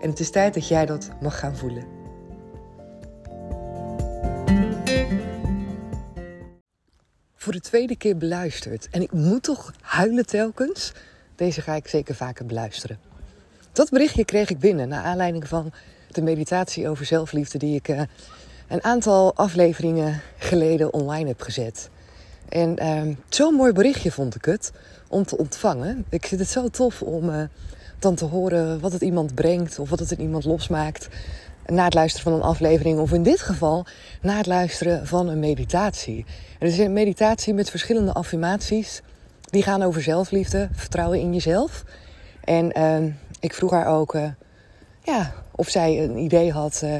En het is tijd dat jij dat mag gaan voelen. Voor de tweede keer beluisterd. En ik moet toch huilen telkens? Deze ga ik zeker vaker beluisteren. Dat berichtje kreeg ik binnen naar aanleiding van de meditatie over zelfliefde die ik uh, een aantal afleveringen geleden online heb gezet. En uh, zo'n mooi berichtje vond ik het om te ontvangen. Ik vind het zo tof om uh, dan te horen wat het iemand brengt of wat het in iemand losmaakt na het luisteren van een aflevering of in dit geval na het luisteren van een meditatie. Het is een meditatie met verschillende affirmaties die gaan over zelfliefde, vertrouwen in jezelf. En uh, ik vroeg haar ook uh, ja, of zij een idee had uh,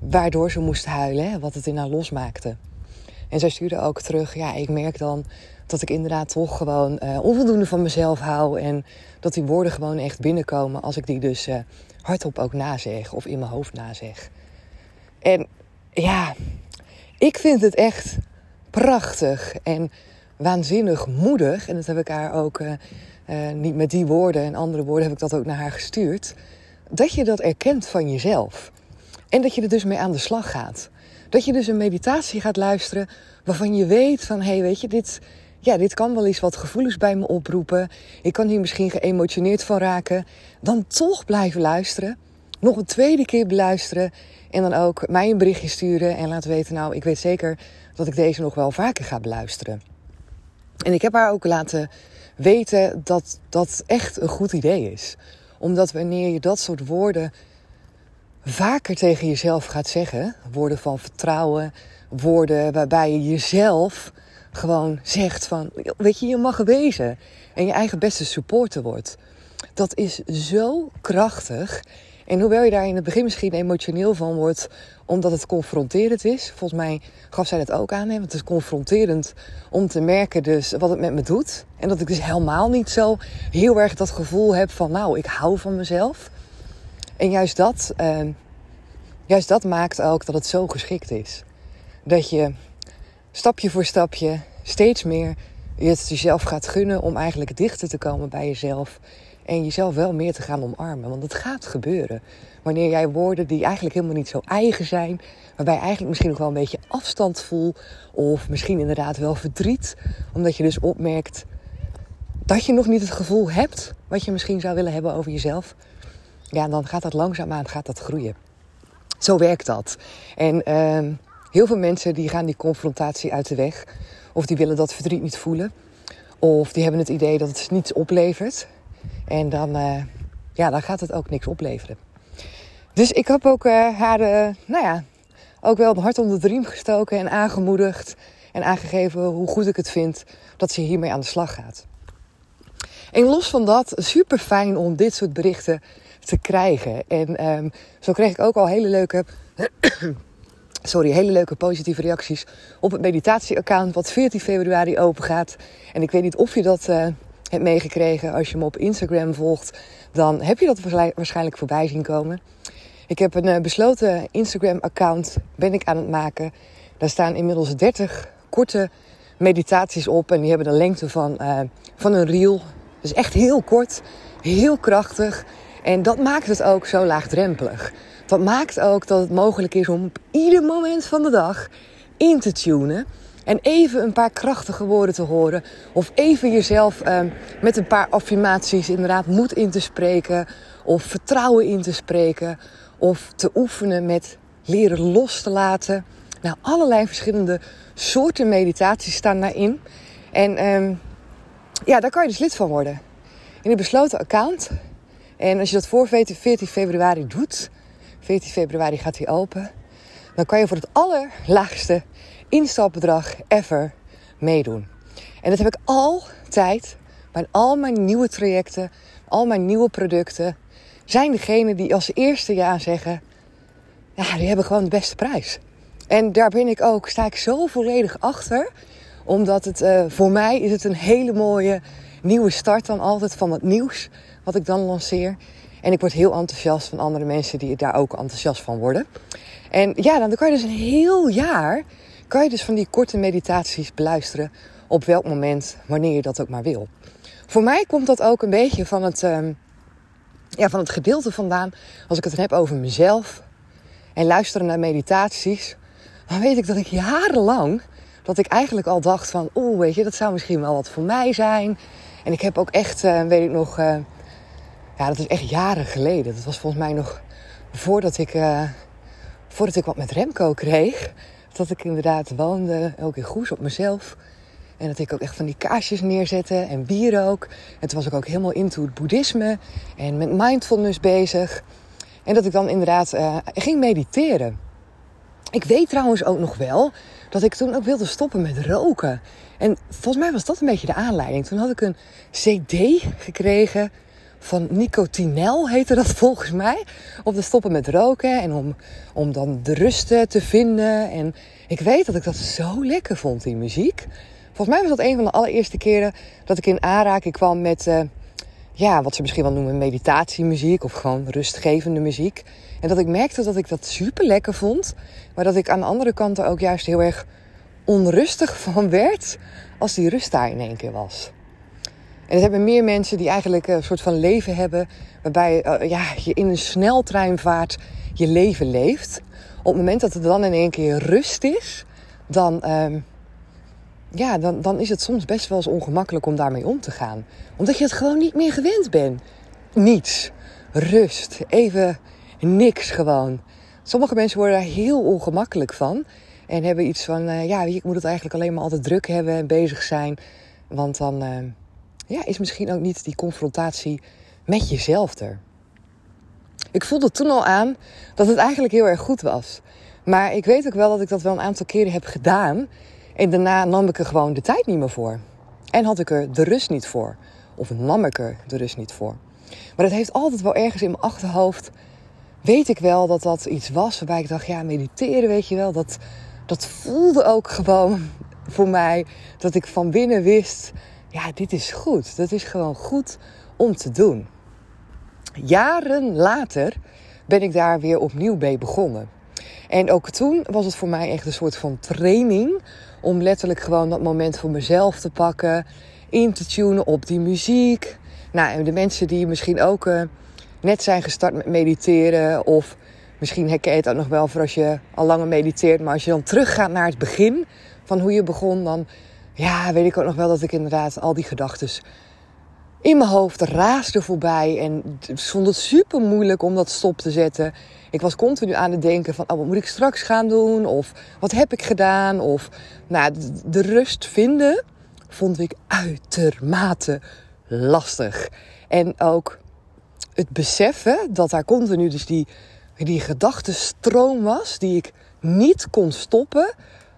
waardoor ze moest huilen, wat het in haar losmaakte. En zij stuurde ook terug, ja, ik merk dan dat ik inderdaad toch gewoon uh, onvoldoende van mezelf hou. En dat die woorden gewoon echt binnenkomen als ik die dus uh, hardop ook nazeg of in mijn hoofd nazeg. En ja, ik vind het echt prachtig en waanzinnig moedig. En dat heb ik haar ook uh, niet met die woorden en andere woorden heb ik dat ook naar haar gestuurd. Dat je dat erkent van jezelf. En dat je er dus mee aan de slag gaat. Dat je dus een meditatie gaat luisteren waarvan je weet van hé, hey, weet je, dit, ja, dit kan wel eens wat gevoelens bij me oproepen. Ik kan hier misschien geëmotioneerd van raken. Dan toch blijven luisteren. Nog een tweede keer beluisteren. En dan ook mij een berichtje sturen en laten weten, nou, ik weet zeker dat ik deze nog wel vaker ga beluisteren. En ik heb haar ook laten weten dat dat echt een goed idee is. Omdat wanneer je dat soort woorden vaker tegen jezelf gaat zeggen, woorden van vertrouwen, woorden waarbij je jezelf gewoon zegt van, weet je, je mag wezen en je eigen beste supporter wordt. Dat is zo krachtig. En hoewel je daar in het begin misschien emotioneel van wordt, omdat het confronterend is. Volgens mij gaf zij dat ook aan, hè? want het is confronterend om te merken dus wat het met me doet. En dat ik dus helemaal niet zo heel erg dat gevoel heb van, nou, ik hou van mezelf. En juist dat, uh, juist dat maakt ook dat het zo geschikt is. Dat je stapje voor stapje steeds meer je het jezelf gaat gunnen om eigenlijk dichter te komen bij jezelf. En jezelf wel meer te gaan omarmen. Want het gaat gebeuren. Wanneer jij woorden die eigenlijk helemaal niet zo eigen zijn. Waarbij je eigenlijk misschien nog wel een beetje afstand voelt. Of misschien inderdaad wel verdriet. Omdat je dus opmerkt dat je nog niet het gevoel hebt. Wat je misschien zou willen hebben over jezelf. Ja, dan gaat dat langzaamaan gaat dat groeien. Zo werkt dat. En uh, heel veel mensen die gaan die confrontatie uit de weg. Of die willen dat verdriet niet voelen. Of die hebben het idee dat het niets oplevert. En dan, uh, ja, dan gaat het ook niks opleveren. Dus ik heb ook uh, haar, uh, nou ja, ook wel hart onder de riem gestoken en aangemoedigd. En aangegeven hoe goed ik het vind dat ze hiermee aan de slag gaat. En los van dat, super fijn om dit soort berichten te krijgen. En um, zo kreeg ik ook al hele leuke sorry, hele leuke positieve reacties op het meditatie-account wat 14 februari open gaat. En ik weet niet of je dat uh, hebt meegekregen. Als je me op Instagram volgt, dan heb je dat waarschijnlijk voorbij zien komen. Ik heb een uh, besloten Instagram-account, ben ik aan het maken. Daar staan inmiddels 30 korte meditaties op. En die hebben de lengte van, uh, van een reel. Dus echt heel kort, heel krachtig. En dat maakt het ook zo laagdrempelig. Dat maakt ook dat het mogelijk is om op ieder moment van de dag in te tunen. En even een paar krachtige woorden te horen. Of even jezelf uh, met een paar affirmaties inderdaad moed in te spreken. Of vertrouwen in te spreken. Of te oefenen met leren los te laten. Nou, allerlei verschillende soorten meditaties staan daarin. En um, ja, daar kan je dus lid van worden. In een besloten account. En als je dat voor 14 februari doet, 14 februari gaat hij open, dan kan je voor het allerlaagste instapbedrag ever meedoen. En dat heb ik altijd bij al mijn nieuwe trajecten, al mijn nieuwe producten, zijn degene die als eerste ja zeggen, ja, die hebben gewoon de beste prijs. En daar ben ik ook, sta ik zo volledig achter. Omdat het uh, voor mij is het een hele mooie nieuwe start dan altijd van het nieuws wat ik dan lanceer. En ik word heel enthousiast van andere mensen die daar ook enthousiast van worden. En ja, dan kan je dus een heel jaar kan je dus van die korte meditaties beluisteren op welk moment, wanneer je dat ook maar wil. Voor mij komt dat ook een beetje van het, um, ja, van het gedeelte vandaan, als ik het heb over mezelf en luisteren naar meditaties, dan weet ik dat ik jarenlang, dat ik eigenlijk al dacht van, oeh, weet je, dat zou misschien wel wat voor mij zijn. En ik heb ook echt, uh, weet ik nog, uh, ja, dat is echt jaren geleden. Dat was volgens mij nog voordat ik, uh, voordat ik wat met Remco kreeg. Dat ik inderdaad woonde, ook in Goes, op mezelf. En dat ik ook echt van die kaarsjes neerzette en bier ook. En toen was ik ook helemaal into het boeddhisme en met mindfulness bezig. En dat ik dan inderdaad uh, ging mediteren. Ik weet trouwens ook nog wel dat ik toen ook wilde stoppen met roken. En volgens mij was dat een beetje de aanleiding. Toen had ik een CD gekregen van Nicotinel, heette dat volgens mij. Om te stoppen met roken en om, om dan de rust te vinden. En ik weet dat ik dat zo lekker vond, die muziek. Volgens mij was dat een van de allereerste keren dat ik in aanraking kwam met, uh, ja, wat ze misschien wel noemen meditatiemuziek of gewoon rustgevende muziek. En dat ik merkte dat ik dat super lekker vond, maar dat ik aan de andere kant er ook juist heel erg onrustig van werd als die rust daar in één keer was. En dat hebben meer mensen die eigenlijk een soort van leven hebben waarbij uh, ja, je in een sneltreinvaart je leven leeft. Op het moment dat er dan in één keer rust is, dan, uh, ja, dan, dan is het soms best wel eens ongemakkelijk om daarmee om te gaan. Omdat je het gewoon niet meer gewend bent. Niets. Rust. Even niks gewoon. Sommige mensen worden daar heel ongemakkelijk van. En hebben iets van, uh, ja, ik moet het eigenlijk alleen maar altijd druk hebben en bezig zijn. Want dan uh, ja, is misschien ook niet die confrontatie met jezelf er. Ik voelde toen al aan dat het eigenlijk heel erg goed was. Maar ik weet ook wel dat ik dat wel een aantal keren heb gedaan. En daarna nam ik er gewoon de tijd niet meer voor. En had ik er de rust niet voor. Of nam ik er de rust niet voor. Maar dat heeft altijd wel ergens in mijn achterhoofd. Weet ik wel dat dat iets was waarbij ik dacht, ja, mediteren, weet je wel. Dat, dat voelde ook gewoon voor mij. Dat ik van binnen wist, ja, dit is goed. Dat is gewoon goed om te doen. Jaren later ben ik daar weer opnieuw mee begonnen. En ook toen was het voor mij echt een soort van training om letterlijk gewoon dat moment voor mezelf te pakken, in te tunen op die muziek. Nou, en de mensen die misschien ook uh, net zijn gestart met mediteren, of misschien herken je het ook nog wel voor als je al langer mediteert, maar als je dan teruggaat naar het begin van hoe je begon, dan ja, weet ik ook nog wel dat ik inderdaad al die gedachten in mijn hoofd raasde voorbij. En vond het super moeilijk om dat stop te zetten. Ik was continu aan het denken van, oh, wat moet ik straks gaan doen? Of wat heb ik gedaan? Of, nou, de rust vinden vond ik uitermate lastig. En ook het beseffen dat daar continu dus die, die gedachtenstroom was, die ik niet kon stoppen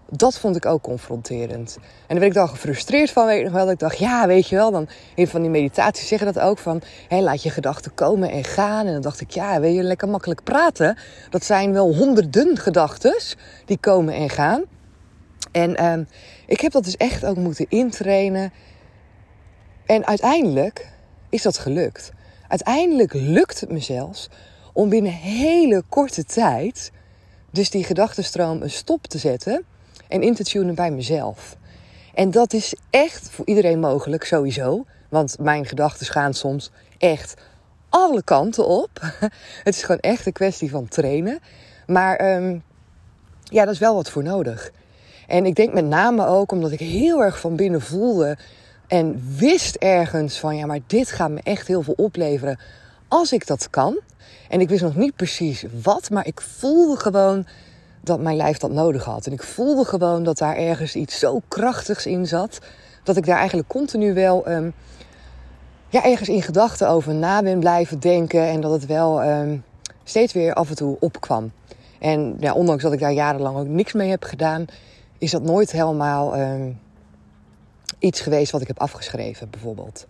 dat vond ik ook confronterend. En dan werd ik dan gefrustreerd van, weet ik nog wel. Dat ik dacht, ja, weet je wel, dan een van die meditaties zeggen dat ook van, hé, laat je gedachten komen en gaan. En dan dacht ik, ja, weet je, lekker makkelijk praten. Dat zijn wel honderden gedachten die komen en gaan. En uh, ik heb dat dus echt ook moeten intrainen. En uiteindelijk is dat gelukt. Uiteindelijk lukt het me zelfs om binnen hele korte tijd dus die gedachtenstroom een stop te zetten en in te tunen bij mezelf. En dat is echt voor iedereen mogelijk, sowieso. Want mijn gedachten gaan soms echt alle kanten op. Het is gewoon echt een kwestie van trainen. Maar um, ja, daar is wel wat voor nodig. En ik denk met name ook omdat ik heel erg van binnen voelde en wist ergens van ja, maar dit gaat me echt heel veel opleveren als ik dat kan. En ik wist nog niet precies wat, maar ik voelde gewoon dat mijn lijf dat nodig had. En ik voelde gewoon dat daar ergens iets zo krachtigs in zat. Dat ik daar eigenlijk continu wel um, ja, ergens in gedachten over na ben blijven denken. En dat het wel um, steeds weer af en toe opkwam. En ja, ondanks dat ik daar jarenlang ook niks mee heb gedaan, is dat nooit helemaal um, iets geweest wat ik heb afgeschreven, bijvoorbeeld.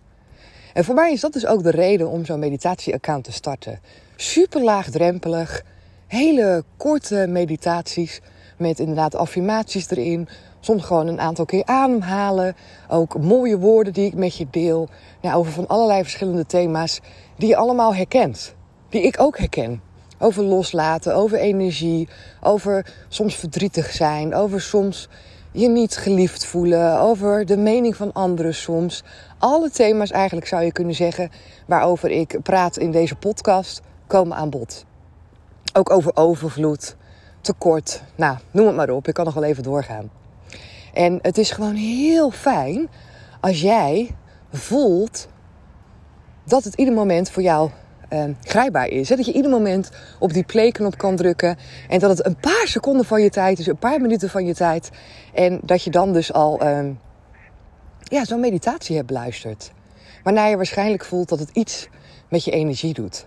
En voor mij is dat dus ook de reden om zo'n meditatie-account te starten. Super laagdrempelig, hele korte meditaties met inderdaad affirmaties erin. Soms gewoon een aantal keer ademhalen. Ook mooie woorden die ik met je deel. Nou, over van allerlei verschillende thema's die je allemaal herkent. Die ik ook herken. Over loslaten, over energie, over soms verdrietig zijn, over soms je niet geliefd voelen, over de mening van anderen soms. Alle thema's eigenlijk zou je kunnen zeggen waarover ik praat in deze podcast komen aan bod. Ook over overvloed, tekort, nou noem het maar op, ik kan nog wel even doorgaan. En het is gewoon heel fijn als jij voelt dat het ieder moment voor jou uh, grijpbaar is. Dat je ieder moment op die playknop kan drukken. En dat het een paar seconden van je tijd is, een paar minuten van je tijd. En dat je dan dus al uh, ja, zo'n meditatie hebt beluisterd. Waarna je waarschijnlijk voelt dat het iets met je energie doet.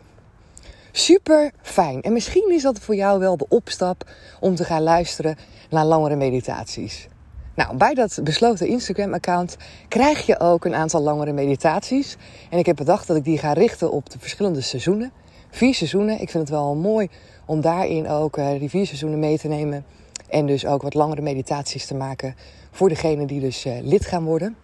Super fijn. En misschien is dat voor jou wel de opstap om te gaan luisteren naar langere meditaties. Nou, bij dat besloten Instagram-account krijg je ook een aantal langere meditaties. En ik heb bedacht dat ik die ga richten op de verschillende seizoenen. Vier seizoenen. Ik vind het wel mooi om daarin ook uh, die vier seizoenen mee te nemen. En dus ook wat langere meditaties te maken voor degenen die dus uh, lid gaan worden.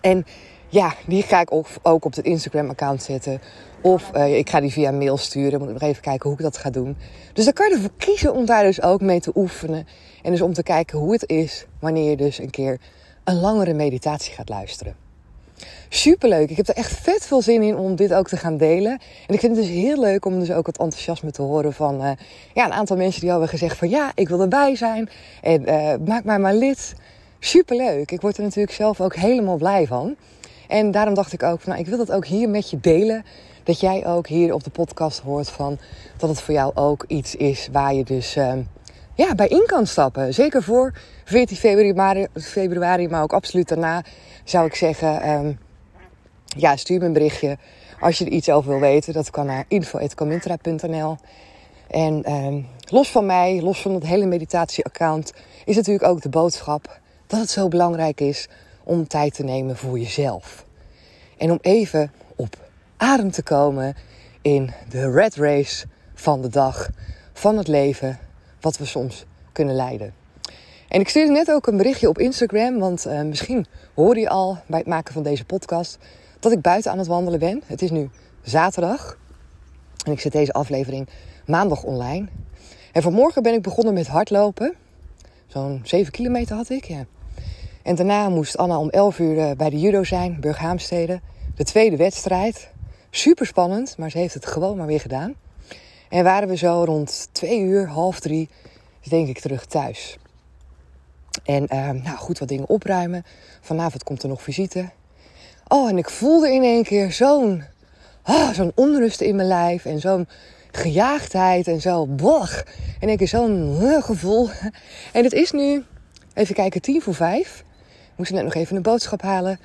En ja, die ga ik ook, ook op het Instagram-account zetten. Of uh, ik ga die via mail sturen. Moet ik nog even kijken hoe ik dat ga doen. Dus dan kan je ervoor kiezen om daar dus ook mee te oefenen. En dus om te kijken hoe het is wanneer je dus een keer een langere meditatie gaat luisteren. Superleuk. Ik heb er echt vet veel zin in om dit ook te gaan delen. En ik vind het dus heel leuk om dus ook het enthousiasme te horen van uh, ja, een aantal mensen die hebben gezegd van ja, ik wil erbij zijn. En uh, maak mij maar lid. Superleuk. Ik word er natuurlijk zelf ook helemaal blij van. En daarom dacht ik ook nou, ik wil dat ook hier met je delen. Dat jij ook hier op de podcast hoort van dat het voor jou ook iets is waar je dus uh, ja, bij in kan stappen. Zeker voor 14 februari, februari, maar ook absoluut daarna zou ik zeggen... Um, ja, stuur me een berichtje als je er iets over wil weten. Dat kan naar info.comintra.nl En um, los van mij, los van het hele meditatie-account... is natuurlijk ook de boodschap dat het zo belangrijk is om tijd te nemen voor jezelf. En om even op adem te komen in de red race van de dag, van het leven, wat we soms kunnen leiden. En ik stuurde net ook een berichtje op Instagram, want uh, misschien hoor je al bij het maken van deze podcast dat ik buiten aan het wandelen ben. Het is nu zaterdag en ik zet deze aflevering maandag online. En vanmorgen ben ik begonnen met hardlopen. Zo'n 7 kilometer had ik, ja. En daarna moest Anna om 11 uur eh, bij de judo zijn, Burghaamstede. De tweede wedstrijd. Super spannend, maar ze heeft het gewoon maar weer gedaan. En waren we zo rond twee uur, half drie, denk ik terug thuis. En uh, nou goed, wat dingen opruimen. Vanavond komt er nog visite. Oh, en ik voelde in één keer zo'n oh, zo'n onrust in mijn lijf. En zo'n gejaagdheid en zo. Boch. En ik zo'n uh, gevoel. En het is nu, even kijken, tien voor vijf. Moest net nog even een boodschap halen.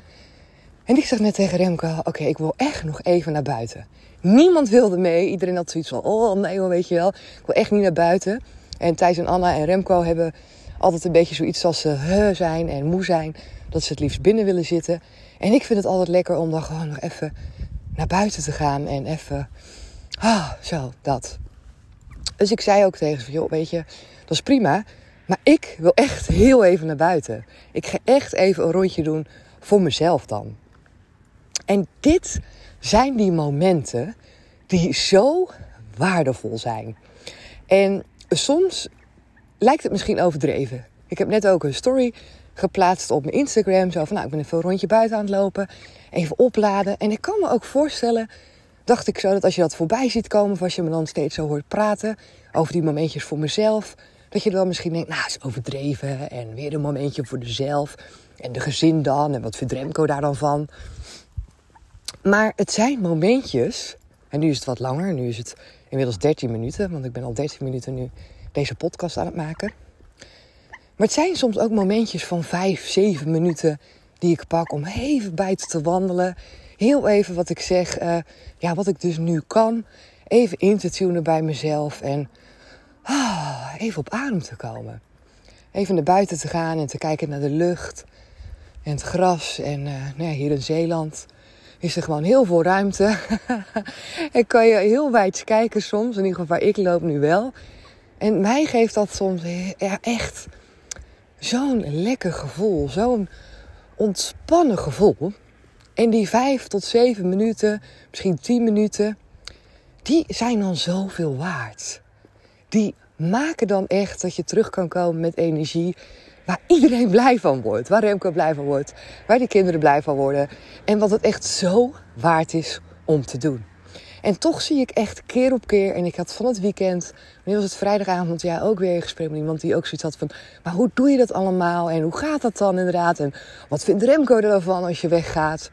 En ik zeg net tegen Remco: Oké, ik wil echt nog even naar buiten. Niemand wilde mee. Iedereen had zoiets van: Oh nee, weet je wel. Ik wil echt niet naar buiten. En Thijs en Anna en Remco hebben altijd een beetje zoiets als ze he zijn en moe zijn. Dat ze het liefst binnen willen zitten. En ik vind het altijd lekker om dan gewoon nog even naar buiten te gaan. En even. Ah, zo, dat. Dus ik zei ook tegen ze: joh, weet je, dat is prima. Maar ik wil echt heel even naar buiten. Ik ga echt even een rondje doen voor mezelf dan. En dit zijn die momenten die zo waardevol zijn. En soms lijkt het misschien overdreven. Ik heb net ook een story geplaatst op mijn Instagram. Zo van, nou, ik ben even een rondje buiten aan het lopen. Even opladen. En ik kan me ook voorstellen, dacht ik zo, dat als je dat voorbij ziet komen... of als je me dan steeds zo hoort praten over die momentjes voor mezelf... dat je dan misschien denkt, nou, is overdreven. En weer een momentje voor jezelf. En de gezin dan. En wat vindt Remco daar dan van? Maar het zijn momentjes, en nu is het wat langer, nu is het inmiddels 13 minuten, want ik ben al 13 minuten nu deze podcast aan het maken. Maar het zijn soms ook momentjes van vijf, zeven minuten die ik pak om even buiten te wandelen. Heel even wat ik zeg, uh, ja, wat ik dus nu kan. Even in te tunen bij mezelf en even op adem te komen. Even naar buiten te gaan en te kijken naar de lucht en het gras. En uh, nou ja, hier in Zeeland is er gewoon heel veel ruimte. en kan je heel wijd kijken soms, in ieder geval ik loop nu wel. En mij geeft dat soms echt zo'n lekker gevoel, zo'n ontspannen gevoel. En die vijf tot zeven minuten, misschien tien minuten, die zijn dan zoveel waard. Die maken dan echt dat je terug kan komen met energie waar iedereen blij van wordt. Waar Remco blij van wordt, waar die kinderen blij van worden. En wat het echt zo waard is om te doen. En toch zie ik echt keer op keer, en ik had van het weekend, nu was het vrijdagavond, ja, ook weer gesproken met iemand die ook zoiets had van, maar hoe doe je dat allemaal en hoe gaat dat dan inderdaad en wat vindt Remco ervan als je weggaat?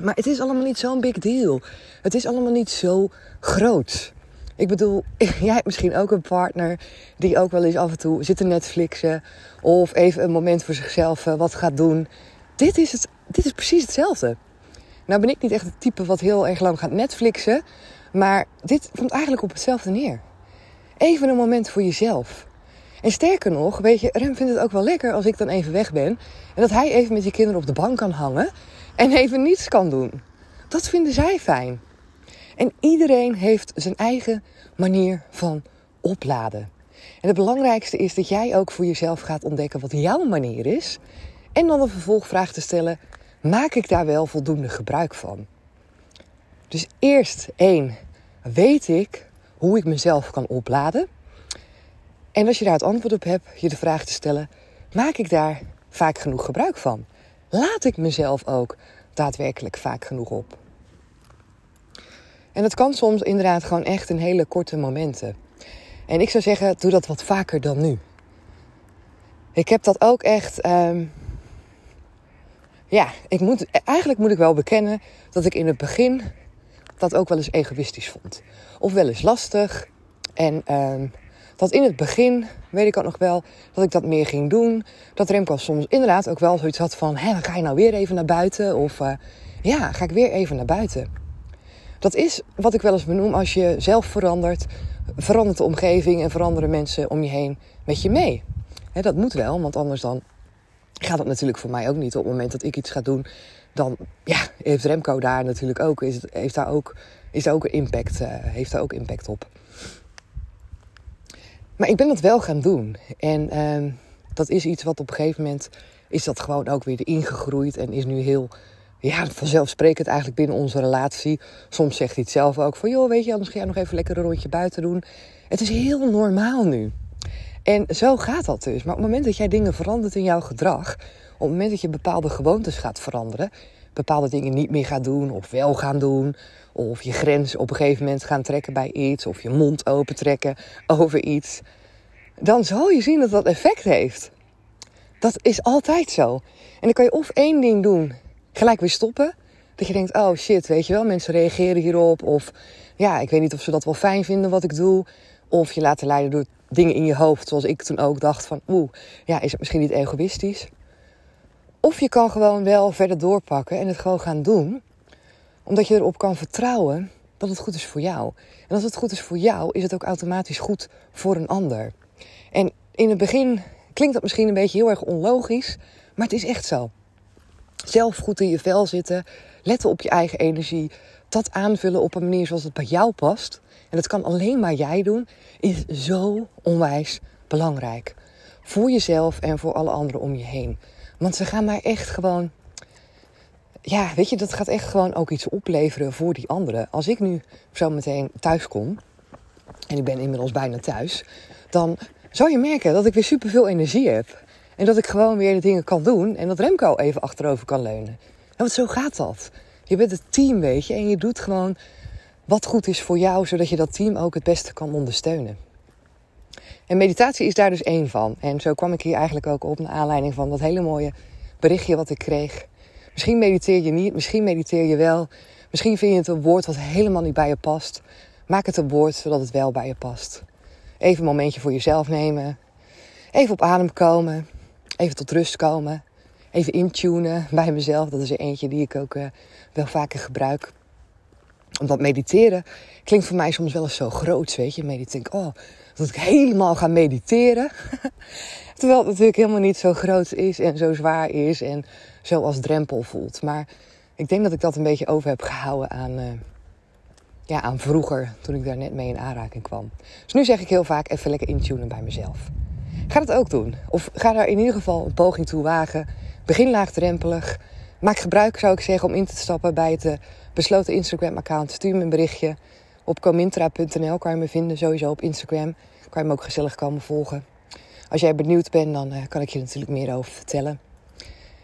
Maar het is allemaal niet zo'n big deal. Het is allemaal niet zo groot. Ik bedoel, jij hebt misschien ook een partner die ook wel eens af en toe zit te Netflixen of even een moment voor zichzelf eh, wat gaat doen. Dit is, het, dit is precies hetzelfde. Nou ben ik niet echt het type wat heel erg lang gaat Netflixen. Maar dit komt eigenlijk op hetzelfde neer. Even een moment voor jezelf. En sterker nog, weet je, Rem vindt het ook wel lekker als ik dan even weg ben. En dat hij even met die kinderen op de bank kan hangen. En even niets kan doen. Dat vinden zij fijn. En iedereen heeft zijn eigen manier van opladen. En het belangrijkste is dat jij ook voor jezelf gaat ontdekken wat jouw manier is. En dan de vervolgvraag te stellen: maak ik daar wel voldoende gebruik van? Dus eerst één, weet ik hoe ik mezelf kan opladen? En als je daar het antwoord op hebt, je de vraag te stellen: maak ik daar vaak genoeg gebruik van? Laat ik mezelf ook daadwerkelijk vaak genoeg op? En dat kan soms inderdaad gewoon echt in hele korte momenten. En ik zou zeggen, doe dat wat vaker dan nu. Ik heb dat ook echt um, ja, ik moet, eigenlijk moet ik wel bekennen dat ik in het begin dat ook wel eens egoïstisch vond. Of wel eens lastig. En uh, dat in het begin, weet ik ook nog wel, dat ik dat meer ging doen. Dat Remco soms inderdaad ook wel zoiets had van... hé, ga je nou weer even naar buiten? Of uh, ja, ga ik weer even naar buiten? Dat is wat ik wel eens benoem als je zelf verandert... verandert de omgeving en veranderen mensen om je heen met je mee. Dat moet wel, want anders dan gaat dat natuurlijk voor mij ook niet. Op het moment dat ik iets ga doen, dan ja, heeft Remco daar natuurlijk ook, is, heeft daar ook, is daar ook impact, uh, heeft daar ook impact op. Maar ik ben dat wel gaan doen. En uh, dat is iets wat op een gegeven moment is dat gewoon ook weer ingegroeid en is nu heel ja, vanzelfsprekend eigenlijk binnen onze relatie. Soms zegt hij het zelf ook van, joh, weet je, anders ga jij nog even lekker een rondje buiten doen. Het is heel normaal nu. En zo gaat dat dus. Maar op het moment dat jij dingen verandert in jouw gedrag, op het moment dat je bepaalde gewoontes gaat veranderen, bepaalde dingen niet meer gaat doen of wel gaan doen, of je grens op een gegeven moment gaan trekken bij iets, of je mond open trekken over iets, dan zal je zien dat dat effect heeft. Dat is altijd zo. En dan kan je of één ding doen, gelijk weer stoppen. Dat je denkt, oh shit, weet je wel, mensen reageren hierop. Of ja, ik weet niet of ze dat wel fijn vinden wat ik doe. Of je laten leiden door dingen in je hoofd, zoals ik toen ook dacht van, oeh, ja, is het misschien niet egoïstisch? Of je kan gewoon wel verder doorpakken en het gewoon gaan doen, omdat je erop kan vertrouwen dat het goed is voor jou. En als het goed is voor jou, is het ook automatisch goed voor een ander. En in het begin klinkt dat misschien een beetje heel erg onlogisch, maar het is echt zo. Zelf goed in je vel zitten, letten op je eigen energie, dat aanvullen op een manier zoals het bij jou past en dat kan alleen maar jij doen, is zo onwijs belangrijk. Voor jezelf en voor alle anderen om je heen. Want ze gaan maar echt gewoon. Ja, weet je, dat gaat echt gewoon ook iets opleveren voor die anderen. Als ik nu zo meteen thuis kom, en ik ben inmiddels bijna thuis, dan zou je merken dat ik weer superveel energie heb. En dat ik gewoon weer de dingen kan doen en dat Remco even achterover kan leunen. want zo gaat dat. Je bent het team, weet je, en je doet gewoon wat goed is voor jou, zodat je dat team ook het beste kan ondersteunen. En meditatie is daar dus één van. En zo kwam ik hier eigenlijk ook op naar aanleiding van dat hele mooie berichtje wat ik kreeg. Misschien mediteer je niet, misschien mediteer je wel. Misschien vind je het een woord wat helemaal niet bij je past. Maak het een woord zodat het wel bij je past. Even een momentje voor jezelf nemen. Even op adem komen. Even tot rust komen. Even intunen bij mezelf. Dat is er eentje die ik ook uh, wel vaker gebruik. Omdat mediteren klinkt voor mij soms wel eens zo groot, weet je. Mediteren, oh, dat ik helemaal ga mediteren. Terwijl het natuurlijk helemaal niet zo groot is en zo zwaar is en zo als drempel voelt. Maar ik denk dat ik dat een beetje over heb gehouden aan, uh, ja, aan vroeger, toen ik daar net mee in aanraking kwam. Dus nu zeg ik heel vaak even lekker intunen bij mezelf. Ga dat ook doen. Of ga daar in ieder geval een poging toe wagen. Begin laagdrempelig. Maak gebruik, zou ik zeggen, om in te stappen bij het uh, besloten Instagram-account. Stuur me een berichtje. Op comintra.nl kan je me vinden, sowieso op Instagram. Kan je me ook gezellig komen volgen. Als jij benieuwd bent, dan uh, kan ik je natuurlijk meer over vertellen.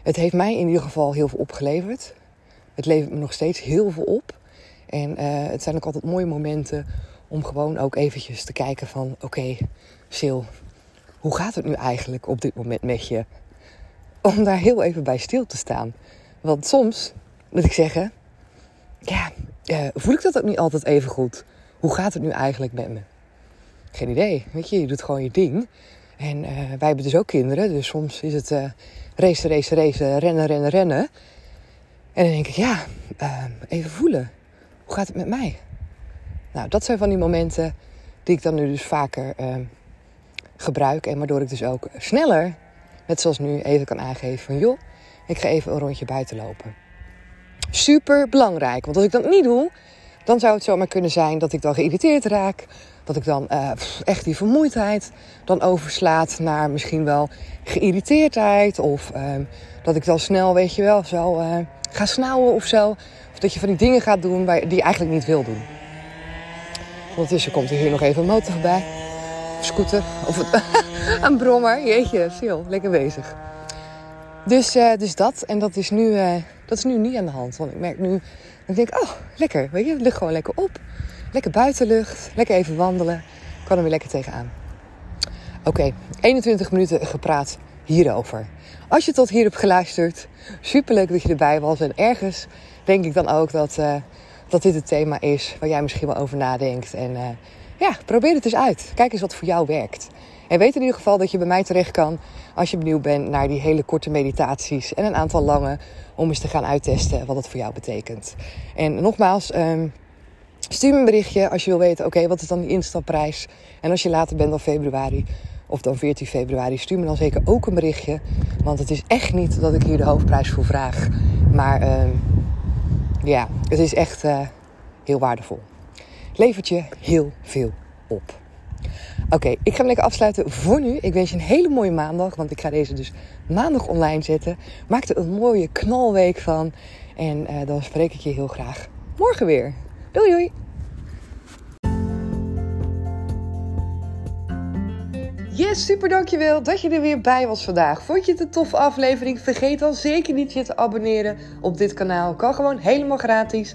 Het heeft mij in ieder geval heel veel opgeleverd. Het levert me nog steeds heel veel op. En uh, het zijn ook altijd mooie momenten om gewoon ook eventjes te kijken van... Oké, Sil, hoe gaat het nu eigenlijk op dit moment met je? Om daar heel even bij stil te staan. Want soms, moet ik zeggen... Ja, uh, voel ik dat ook niet altijd even goed. Hoe gaat het nu eigenlijk met me? Geen idee. Weet je, je doet gewoon je ding. En uh, wij hebben dus ook kinderen. Dus soms is het race, race, race, rennen, rennen, rennen. En dan denk ik, ja, uh, even voelen. Hoe gaat het met mij? Nou, dat zijn van die momenten die ik dan nu dus vaker gebruik. En waardoor ik dus ook sneller, net zoals nu, even kan aangeven van... joh, ik ga even een rondje buiten lopen. Super belangrijk. Want als ik dat niet doe, dan zou het zomaar kunnen zijn dat ik dan geïrriteerd raak. Dat ik dan uh, echt die vermoeidheid dan overslaat naar misschien wel geïrriteerdheid. Of uh, dat ik dan snel, weet je wel, zo uh, ga snauwen of zo. Of dat je van die dingen gaat doen die je eigenlijk niet wil doen. Ondertussen komt er hier nog even een motor bij. Scooter. Of een brommer. Jeetje, veel. Lekker bezig. Dus, dus dat. En dat is, nu, dat is nu niet aan de hand. Want ik merk nu... Ik denk, oh, lekker. Weet je, ligt gewoon lekker op. Lekker buitenlucht, lekker even wandelen. Ik kan er weer lekker tegenaan. Oké, 21 minuten gepraat hierover. Als je tot hier hebt geluisterd, superleuk dat je erbij was. En ergens denk ik dan ook dat, uh, dat dit het thema is waar jij misschien wel over nadenkt. En ja, probeer het eens uit. Kijk eens wat voor jou werkt. En weet in ieder geval dat je bij mij terecht kan als je benieuwd bent naar die hele korte meditaties en een aantal lange om eens te gaan uittesten wat het voor jou betekent. En nogmaals, um, Stuur me een berichtje als je wil weten, oké, wat is dan die instapprijs? En als je later bent dan februari, of dan 14 februari, stuur me dan zeker ook een berichtje. Want het is echt niet dat ik hier de hoofdprijs voor vraag. Maar uh, ja, het is echt uh, heel waardevol. Levert je heel veel op. Oké, ik ga hem lekker afsluiten voor nu. Ik wens je een hele mooie maandag, want ik ga deze dus maandag online zetten. Maak er een mooie knalweek van. En uh, dan spreek ik je heel graag morgen weer. Doei doei! Yes, super dankjewel dat je er weer bij was vandaag. Vond je het een toffe aflevering? Vergeet dan zeker niet je te abonneren op dit kanaal. Kan gewoon helemaal gratis.